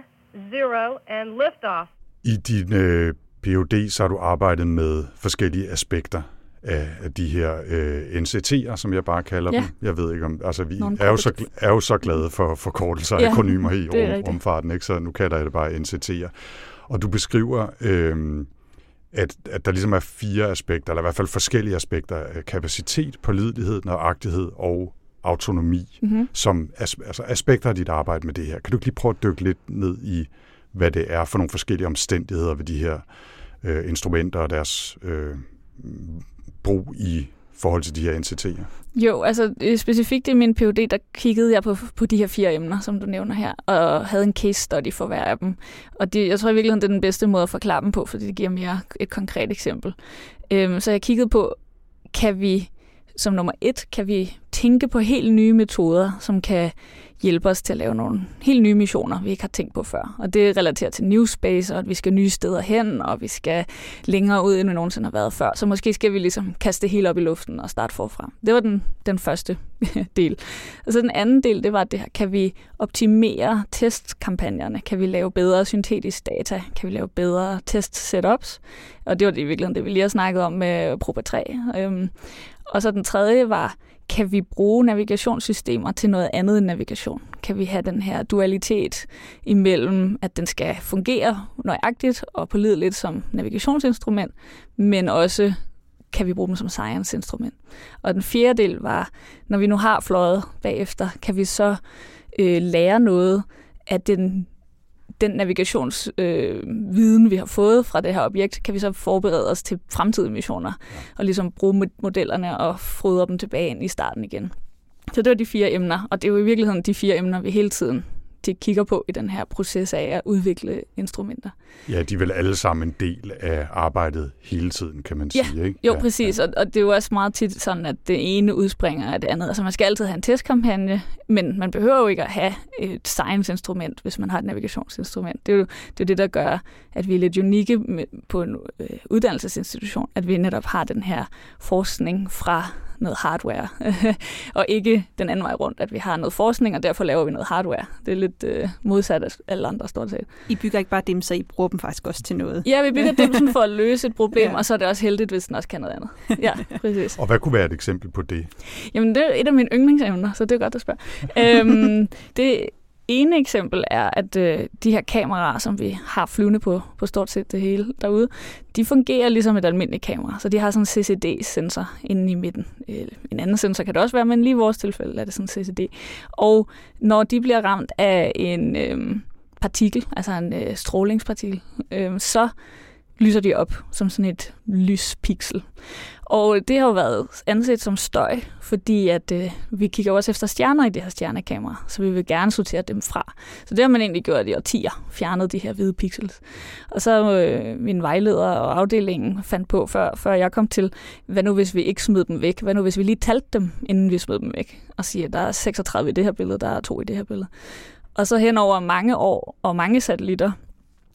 zero, and liftoff. I din øh, PhD så har du arbejdet med forskellige aspekter af, af de her øh, NCT'er, som jeg bare kalder Ja. dem. Jeg ved ikke om, altså vi er jo, så, er jo så glade for forkortelser og Ja, akronymer i er rum, rumfarten, ikke? så nu kalder jeg det bare NCT'er. Og du beskriver, øh, at, at der ligesom er fire aspekter, eller i hvert fald forskellige aspekter af kapacitet, pålidelighed, nøjagtighed og autonomi, Mm-hmm. som as, altså aspekter af dit arbejde med det her. Kan du ikke lige prøve at dykke lidt ned i, hvad det er for nogle forskellige omstændigheder ved de her øh, instrumenter og deres øh, brug i forhold til de her NCT'er? Jo, altså øh, specifikt i min PhD, der kiggede jeg på, på de her fire emner, som du nævner her, og havde en case study for hver af dem. Og det, jeg tror i virkeligheden, det er den bedste måde at forklare dem på, fordi det giver mere et konkret eksempel. Øhm, så jeg kiggede på, kan vi som nummer et, kan vi tænke på helt nye metoder, som kan hjælpe os til at lave nogle helt nye missioner, vi ikke har tænkt på før. Og det relaterer til New Space, og at vi skal nye steder hen, og vi skal længere ud, end vi nogensinde har været før. Så måske skal vi ligesom kaste det hele op i luften og starte forfra. Det var den, den første del. Og så den anden del, det var det her, kan vi optimere testkampagnerne? Kan vi lave bedre syntetisk data? Kan vi lave bedre test setups? Og det var det i virkeligheden det, vi lige har snakket om med Proba 3. Øhm, og så den tredje var, kan vi bruge navigationssystemer til noget andet end navigation? Kan vi have den her dualitet imellem, at den skal fungere nøjagtigt og pålideligt som navigationsinstrument, men også kan vi bruge dem som science-instrument. Og den fjerde del var, når vi nu har fløjet bagefter, kan vi så øh, lære noget af den den navigationsviden, øh, vi har fået fra det her objekt, kan vi så forberede os til fremtidige missioner, og ligesom bruge modellerne og fodre dem tilbage ind i starten igen. Så det var de fire emner, og det er jo i virkeligheden de fire emner, vi hele tiden de kigger på i den her proces af at udvikle instrumenter. Ja, de er vel alle sammen en del af arbejdet hele tiden, kan man ja, sige. Ikke? Jo, ja, præcis, ja. Og, og det er jo også meget tit sådan, at det ene udspringer af det andet. Altså man skal altid have en testkampagne, men man behøver jo ikke at have et science-instrument, hvis man har et navigationsinstrument. Det er jo det, er det der gør, at vi er lidt unikke på en øh, uddannelsesinstitution, at vi netop har den her forskning fra noget hardware, og ikke den anden vej rundt, at vi har noget forskning, og derfor laver vi noget hardware. Det er lidt øh, modsat af alle andre, stort set. I bygger ikke bare dem, så I bruger dem faktisk også til noget? Ja, vi bygger dem for at løse et problem, ja. og så er det også heldigt, hvis den også kan noget andet. Ja, præcis. og hvad kunne være et eksempel på det? Jamen, det er et af mine yndlingsemner, så det er godt at spørge. øhm, det ene eksempel er, at øh, de her kameraer, som vi har flyvende på, på stort set det hele derude, de fungerer ligesom et almindeligt kamera. Så de har sådan en CCD-sensor inde i midten. Øh, en anden sensor kan det også være, men lige i vores tilfælde er det sådan en CCD. Og når de bliver ramt af en øh, partikel, altså en øh, strålingspartikel, øh, så lyser de op som sådan et lyspixel. Og det har jo været anset som støj, fordi at øh, vi kigger også efter stjerner i det her stjernekamera, så vi vil gerne sortere dem fra. Så det har man egentlig gjort i årtier, fjernet de her hvide pixels. Og så øh, min vejleder og afdelingen fandt på, før, før jeg kom til, hvad nu hvis vi ikke smed dem væk? Hvad nu hvis vi lige talte dem, inden vi smed dem væk? Og siger, der er 36 i det her billede, der er to i det her billede. Og så hen over mange år og mange satellitter,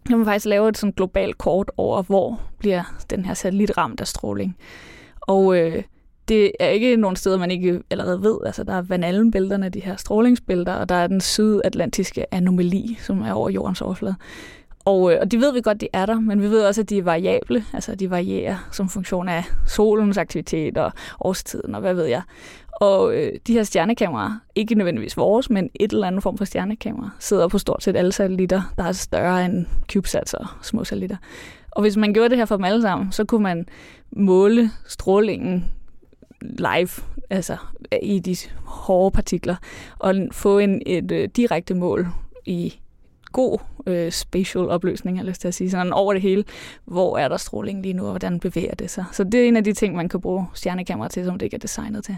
nu man faktisk lave et sådan globalt kort over, hvor bliver den her satellit ramt af stråling. Og øh, det er ikke nogen steder, man ikke allerede ved. Altså, der er Van Allen-bælterne, de her strålingsbælter, og der er den sydatlantiske anomali, som er over jordens overflade. Og, øh, og de ved vi godt, de er der, men vi ved også, at de er variable, altså de varierer som funktion af solens aktivitet og årstiden og hvad ved jeg. Og øh, de her stjernekameraer, ikke nødvendigvis vores, men et eller andet form for stjernekamera, sidder på stort set alle satellitter, der er større end CubeSats og små satellitter. Og hvis man gjorde det her for dem alle sammen, så kunne man måle strålingen live, altså i de hårde partikler, og få en, et øh, direkte mål i god øh, spatial opløsning, jeg lyst til at sige, sådan over det hele. Hvor er der stråling lige nu, og hvordan bevæger det sig? Så det er en af de ting, man kan bruge stjernekamera til, som det ikke er designet til.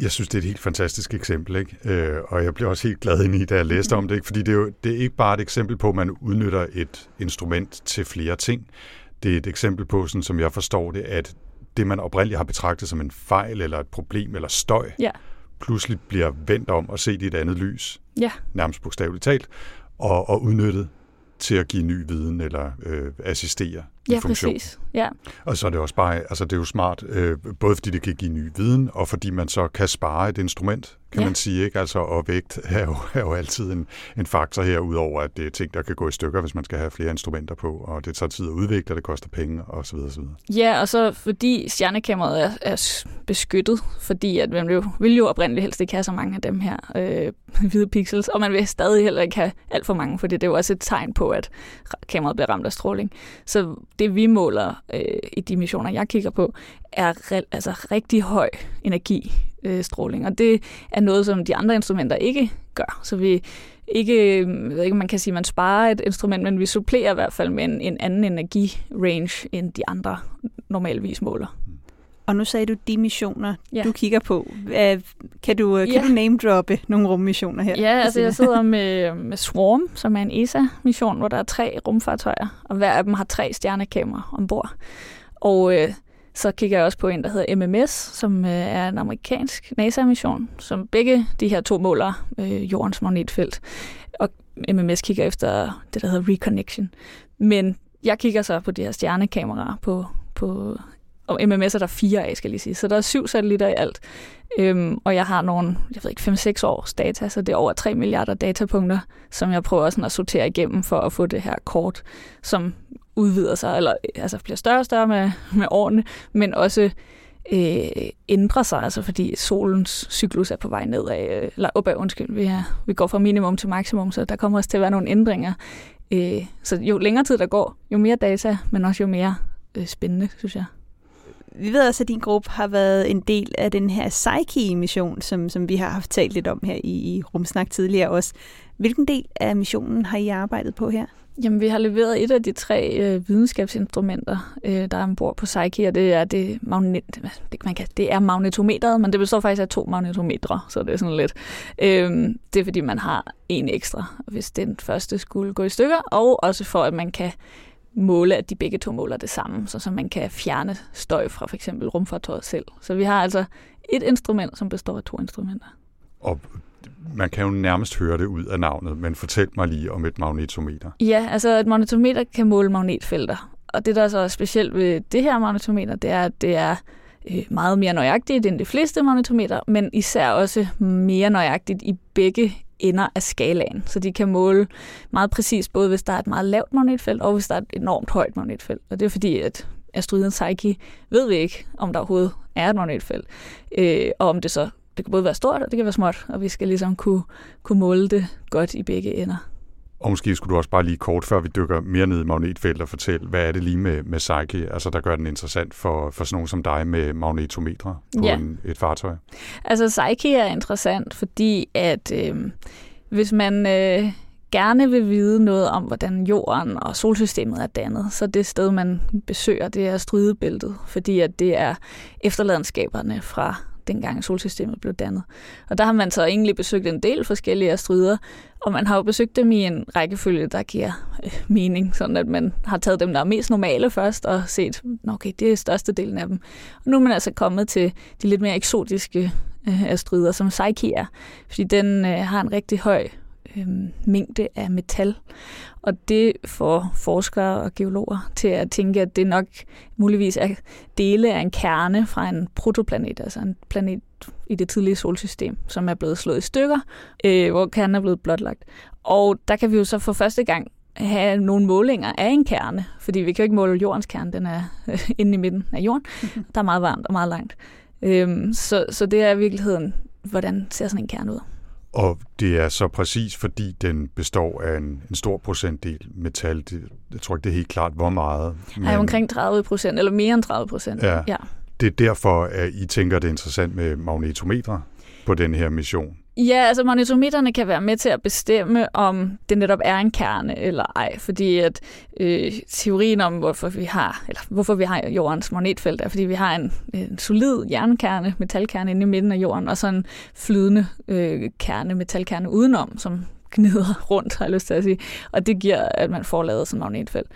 Jeg synes, det er et helt fantastisk eksempel, ikke? Øh, og jeg blev også helt glad ind i, da jeg læste om det, ikke? fordi det er jo det er ikke bare et eksempel på, at man udnytter et instrument til flere ting. Det er et eksempel på, sådan som jeg forstår det, at det, man oprindeligt har betragtet som en fejl eller et problem eller støj, ja. pludselig bliver vendt om og set i et andet lys, ja. nærmest bogstaveligt talt, og, og udnyttet til at give ny viden eller øh, assistere ja, funktion. Præcis. Ja, Og så er det også bare, altså det er jo smart, øh, både fordi det kan give ny viden, og fordi man så kan spare et instrument, kan Ja. man sige, ikke? Altså, og vægt er jo, er jo altid en, en faktor her, udover at det er ting, der kan gå i stykker, hvis man skal have flere instrumenter på, og det tager tid at udvikle, og det koster penge, og så videre, så videre. Ja, og så fordi stjernekameraet er, er beskyttet, fordi at man jo, vil jo oprindeligt helst ikke have så mange af dem her øh, hvide pixels, og man vil stadig heller ikke have alt for mange, fordi det er jo også et tegn på, at kameraet bliver ramt af stråling. Så det vi måler øh, i de missioner, jeg kigger på, er re- altså rigtig høj energi øh, stråling, og det er noget, som de andre instrumenter ikke gør. Så vi ikke, øh, jeg ved ikke, man kan sige, man sparer et instrument, men vi supplerer i hvert fald med en, en anden energirange, end de andre normalvis måler. Mm. Og nu sagde du de missioner, Ja. du kigger på. Kan du, kan Ja. du name-droppe nogle rummissioner her? Ja, altså jeg sidder med, med Swarm, som er en ESA-mission, hvor der er tre rumfartøjer, og hver af dem har tre stjernekameraer ombord. Og øh, så kigger jeg også på en, der hedder MMS, som øh, er en amerikansk NASA-mission, som begge de her to måler øh, jordens magnetfelt. Og MMS kigger efter det, der hedder reconnection. Men jeg kigger så på de her stjernekameraer på, på og MMS er der fire af, skal jeg lige sige. Så der er syv satellitter i alt. Øhm, og jeg har nogle, jeg ved ikke, 5-6 års data, så det er over 3 milliarder datapunkter, som jeg prøver sådan at sortere igennem for at få det her kort, som udvider sig, eller altså bliver større og større med, med årene, men også øh, ændrer sig, altså fordi solens cyklus er på vej nedad, øh, eller opad, undskyld, vi, er, vi går fra minimum til maksimum, så der kommer også til at være nogle ændringer. Øh, så jo længere tid der går, jo mere data, men også jo mere øh, spændende, synes jeg. Vi ved også, at din gruppe har været en del af den her Psyche-mission, som, som vi har haft talt lidt om her i, i Rumsnak tidligere også. Hvilken del af missionen har I arbejdet på her? Jamen, vi har leveret et af de tre øh, videnskabsinstrumenter, øh, der er ombord på Psyche, og det er, det, magnet, det, man kan, det er magnetometeret, men det består faktisk af to magnetometre, så det er sådan lidt. Øh, det er, fordi man har en ekstra, hvis den første skulle gå i stykker, og også for, at man kan måle, at de begge to måler det samme, så, så man kan fjerne støj fra for eksempel rumfartøjet selv. Så vi har altså et instrument, som består af to instrumenter. Og man kan jo nærmest høre det ud af navnet, men fortæl mig lige om et magnetometer. Ja, altså et magnetometer kan måle magnetfelter. Og det, der er så specielt ved det her magnetometer, det er, at det er øh, meget mere nøjagtigt end de fleste magnetometer, men især også mere nøjagtigt i begge ender af skalaen. Så de kan måle meget præcist, både hvis der er et meget lavt magnetfelt, og hvis der er et enormt højt magnetfelt. Og det er fordi, at asteroiden Psyche ved vi ikke, om der overhovedet er et magnetfelt, øh, og om det så det kan både være stort, og det kan være småt, og vi skal ligesom kunne, kunne måle det godt i begge ender. Og måske skulle du også bare lige kort, før vi dykker mere ned i magnetfeltet, og fortælle, hvad er det lige med, med Psyche, altså der gør den interessant for, for sådan nogen som dig med magnetometre på Ja. en, et fartøj? Altså Psyche er interessant, fordi at øh, hvis man øh, gerne vil vide noget om, hvordan jorden og solsystemet er dannet, så det sted, man besøger, det er strydebæltet, fordi at det er efterladenskaberne fra dengang solsystemet blev dannet. Og der har man så egentlig besøgt en del forskellige asteroider, og man har jo besøgt dem i en rækkefølge, der giver øh, mening, sådan at man har taget dem, der er mest normale først, og set, okay, det er størstedelen af dem. Og nu er man altså kommet til de lidt mere eksotiske øh, asteroider, som Psyche er, fordi den øh, har en rigtig høj øh, mængde af metal. Og det får forskere og geologer til at tænke, at det nok muligvis er dele af en kerne fra en protoplanet, altså en planet i det tidlige solsystem, som er blevet slået i stykker, øh, hvor kernen er blevet blotlagt. Og der kan vi jo så for første gang have nogle målinger af en kerne, fordi vi kan jo ikke måle jordens kerne, den er øh, inde i midten af jorden. Der er meget varmt og meget langt. Øhm, så, så det er i virkeligheden, hvordan ser sådan en kerne ud. Og det er så præcis, fordi den består af en, en stor procentdel metal. Det, jeg tror ikke, det er helt klart, hvor meget. Men... Omkring 30 procent, eller mere end 30 procent. Ja. ja. Det er derfor, at I tænker, det er interessant med magnetometre på den her mission. Ja, altså magnetometerne kan være med til at bestemme, om det netop er en kerne eller ej, fordi at øh, teorien om, hvorfor vi har, eller hvorfor vi har jordens magnetfelt, er, fordi vi har en, en solid jernkerne, metalkerne inde i midten af jorden, og så en flydende øh, kerne, metalkerne udenom, som gnider rundt, har jeg lyst til at sige. Og det giver, at man får lavet sådan et magnetfelt.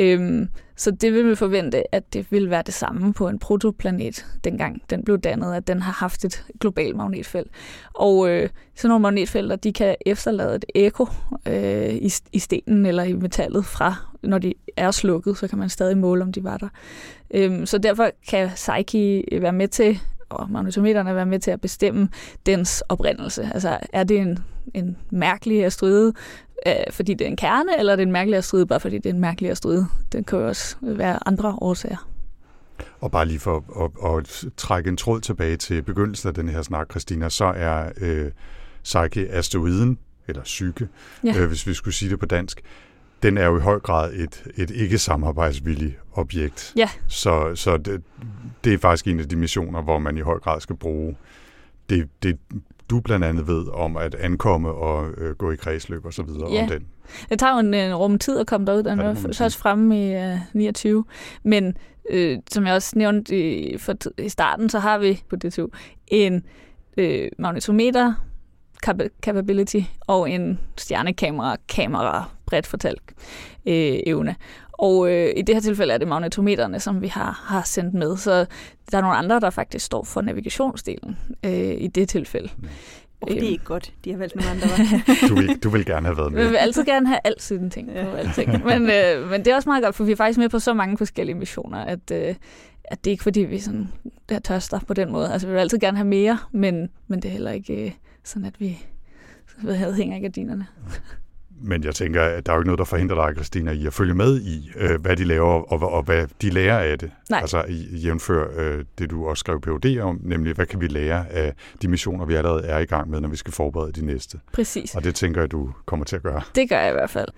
Øhm, så det vil vi forvente, at det vil være det samme på en protoplanet, dengang den blev dannet, at den har haft et globalt magnetfelt. Og øh, sådan nogle magnetfelter, de kan efterlade et ekko øh, i, i stenen eller i metallet fra, når de er slukket, så kan man stadig måle, om de var der. Øhm, så derfor kan Psyche være med til og magnetometerne være med til at bestemme dens oprindelse. Altså, er det en, en mærkelig asteroide, øh, fordi det er en kerne, eller er det en mærkelig asteroide, bare fordi det er en mærkelig asteroide? Det kan jo også være andre årsager. Og bare lige for at, at, at trække en tråd tilbage til begyndelsen af den her snak, Christina, så er øh, Psyche asteroiden, eller psyke, Ja. øh, hvis vi skulle sige det på dansk, den er jo i høj grad et, et ikke-samarbejdsvilligt objekt. Ja. Så, så det, det er faktisk en af de missioner, hvor man i høj grad skal bruge det, det du blandt andet ved om at ankomme og øh, gå i kredsløb og så videre Ja. om den. Det tager jo en, en rum tid at komme derud. Den Ja, ja, er først fremme i øh, 29. Men øh, som jeg også nævnte i, for, i starten, så har vi på DTU en øh, magnetometer capability og en stjernekamera, kamera bredt fortalt øh, evne. Og øh, i det her tilfælde er det magnetometerne, som vi har, har sendt med. Så der er nogle andre, der faktisk står for navigationsdelen øh, i det tilfælde. Oh, det er ikke godt. De har valgt nogle andre. Du vil, du vil gerne have været Vi vil med. altid gerne have altid en ting på alting. Men, øh, men det er også meget godt, for vi er faktisk med på så mange forskellige missioner, at, øh, at det er ikke fordi, vi sådan, der tørster på den måde. Altså vi vil altid gerne have mere, men, men det er heller ikke øh, sådan, at vi hedder, hænger i gardinerne. men jeg tænker, at der er jo ikke noget, der forhindrer dig, Christina, i at følge med i, øh, hvad de laver, og, og hvad de lærer af det. Nej. Altså i, jævnfør øh, det, du også skrev PhD om, nemlig, hvad kan vi lære af de missioner, vi allerede er i gang med, når vi skal forberede de næste. Præcis. Og det tænker jeg, du kommer til at gøre. Det gør jeg i hvert fald.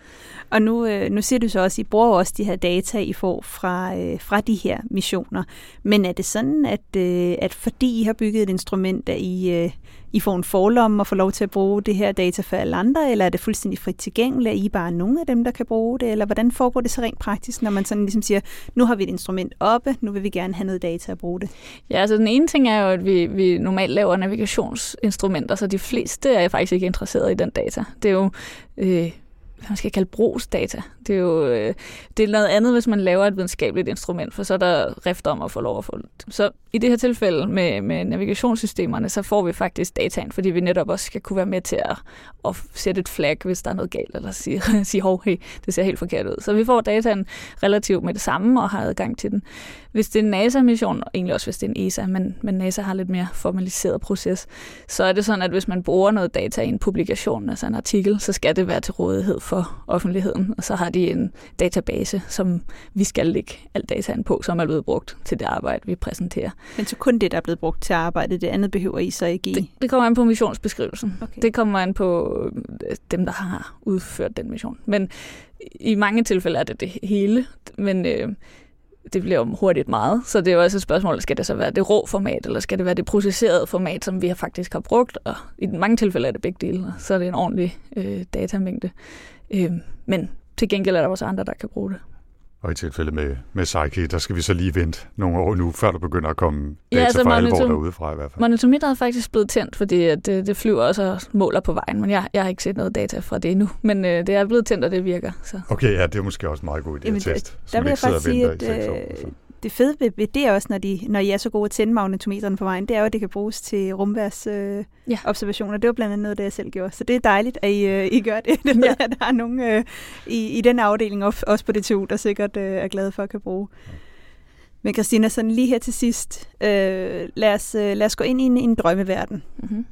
Og nu, øh, nu siger du så også, at I bruger også de her data, I får fra, øh, fra de her missioner. Men er det sådan, at, øh, at fordi I har bygget et instrument, at I, øh, i får en forlomme og får lov til at bruge det her data for alle andre, eller er det fuldstændig frit tilgængeligt, Er I bare nogle af dem, der kan bruge det, eller hvordan foregår det så rent praktisk, når man sådan ligesom siger, nu har vi et instrument oppe, nu vil vi gerne have noget data at bruge det? Ja, altså den ene ting er jo, at vi, vi normalt laver navigationsinstrumenter, så de fleste er faktisk ikke interesseret i den data. Det er jo... Øh, hvad man skal kalde brugsdata. Det er jo øh, det er noget andet, hvis man laver et videnskabeligt instrument, for så er der rift om at få lov at få det. Så i det her tilfælde med, med navigationssystemerne, så får vi faktisk dataen, fordi vi netop også skal kunne være med til at, at sætte et flag, hvis der er noget galt, eller sige, sige hov, hey, det ser helt forkert ud. Så vi får dataen relativt med det samme og har adgang til den. Hvis det er en NASA-mission, og egentlig også hvis det er en ESA, men, men NASA har lidt mere formaliseret proces, så er det sådan, at hvis man bruger noget data i en publikation, altså en artikel, så skal det være til rådighed for offentligheden, og så har de en database, som vi skal lægge alt dataen på, som er blevet brugt til det arbejde, vi præsenterer. Men så kun det, der er blevet brugt til arbejde, det andet behøver I så ikke Det, i? det kommer an på missionsbeskrivelsen. Okay. Det kommer an på øh, dem, der har udført den mission. Men i mange tilfælde er det det hele, men øh, det bliver jo hurtigt meget. Så det er jo også et spørgsmål, skal det så være det rå format, eller skal det være det processerede format, som vi har faktisk har brugt? Og i mange tilfælde er det begge dele, så er det en ordentlig øh, datamængde. Øh, men til gengæld er der også andre, der kan bruge det. Og i tilfælde med, med Psyche, der skal vi så lige vente nogle år nu, før der begynder at komme data Ja, altså for alvor monitor- derudefra i hvert fald. Monitometer er faktisk blevet tændt, fordi at det, det flyver også og måler på vejen, men jeg, jeg har ikke set noget data fra det endnu. Men øh, det er blevet tændt, og det virker. Så. Okay, ja, det er måske også en meget god idé Jamen, at teste. der man vil jeg faktisk sige, i at det fede ved, det er også, når, de, når I er så gode at tænde magnetometerne på vejen, det er jo, at det kan bruges til rumværs øh, Ja. observationer. Det var blandt andet noget, det jeg selv gjorde. Så det er dejligt, at I, øh, I gør det. Det ved Ja. at der er nogen øh, i, i den afdeling, også på DTU, der sikkert øh, er glade for at kan bruge. Men Christina, sådan lige her til sidst, øh, lad, os, øh, lad os gå ind i en, en drømmeverden. Mm-hmm.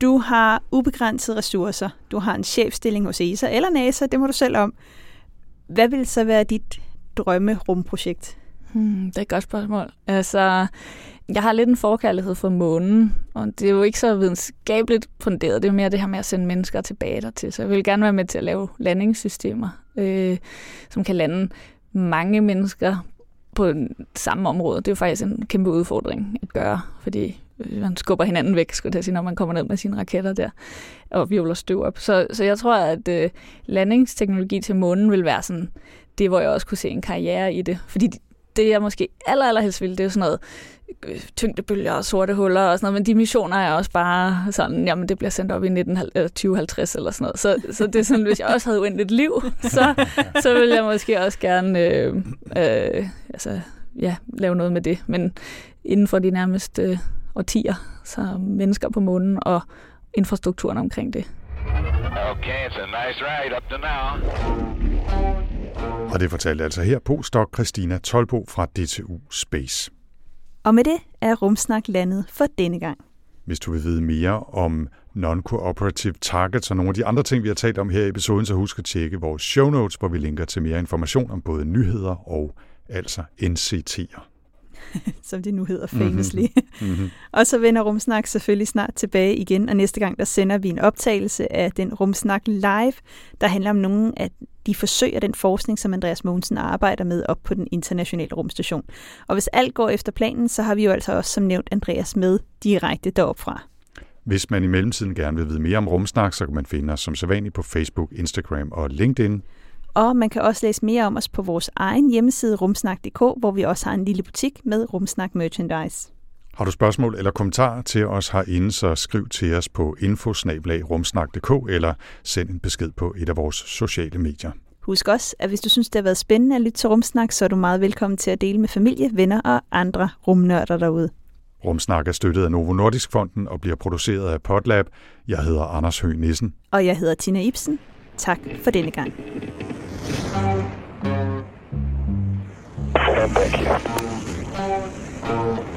Du har ubegrænsede ressourcer. Du har en chefstilling hos ESA eller NASA, det må du selv om. Hvad vil så være dit drømmerumprojekt? Hmm, det er et godt spørgsmål. Altså, jeg har lidt en forkærlighed for månen, og det er jo ikke så videnskabeligt funderet. Det er mere det her med at sende mennesker tilbage dertil. Så jeg vil gerne være med til at lave landingssystemer, øh, som kan lande mange mennesker på den samme område. Det er jo faktisk en kæmpe udfordring at gøre, fordi øh, man skubber hinanden væk, skulle jeg sige, når man kommer ned med sine raketter der og virvler støv op. Så, så jeg tror, at øh, landingsteknologi til månen vil være sådan det, hvor jeg også kunne se en karriere i det. Fordi det, jeg måske aller, allerhelst ville, det er jo sådan noget øh, tyngdebølger og sorte huller og sådan noget, men de missioner er også bare sådan, jamen det bliver sendt op i 19, eller 2050 eller sådan noget. Så, så det er sådan, hvis jeg også havde uendeligt liv, så, så ville jeg måske også gerne øh, øh, altså, ja, lave noget med det. Men inden for de nærmeste øh, årtier, så mennesker på månen og infrastrukturen omkring det. Okay, it's a nice ride up to now. Og det fortalte altså her postdoc Christina Tolbo fra DTU Space. Og med det er Rumsnak landet for denne gang. Hvis du vil vide mere om non-cooperative targets og nogle af de andre ting, vi har talt om her i episoden, så husk at tjekke vores show notes, hvor vi linker til mere information om både nyheder og altså NCT'er. som det nu hedder famously. Mm-hmm. og så vender Rumsnak selvfølgelig snart tilbage igen, og næste gang der sender vi en optagelse af den Rumsnak live, der handler om nogle af de forsøg og den forskning, som Andreas Mogensen arbejder med op på den internationale rumstation. Og hvis alt går efter planen, så har vi jo altså også som nævnt Andreas med direkte derop fra. Hvis man i mellemtiden gerne vil vide mere om Rumsnak, så kan man finde os som sædvanligt på Facebook, Instagram og LinkedIn. Og man kan også læse mere om os på vores egen hjemmeside rumsnak.dk, hvor vi også har en lille butik med Rumsnak merchandise. Har du spørgsmål eller kommentarer til os herinde, så skriv til os på infosnabelag.rumsnak.dk eller send en besked på et af vores sociale medier. Husk også, at hvis du synes, det har været spændende at lytte til Rumsnak, så er du meget velkommen til at dele med familie, venner og andre rumnørder derude. Rumsnak er støttet af Novo Nordisk Fonden og bliver produceret af Podlab. Jeg hedder Anders Høgh Nissen. Og jeg hedder Tina Ibsen. Tak for denne gang. Thank you.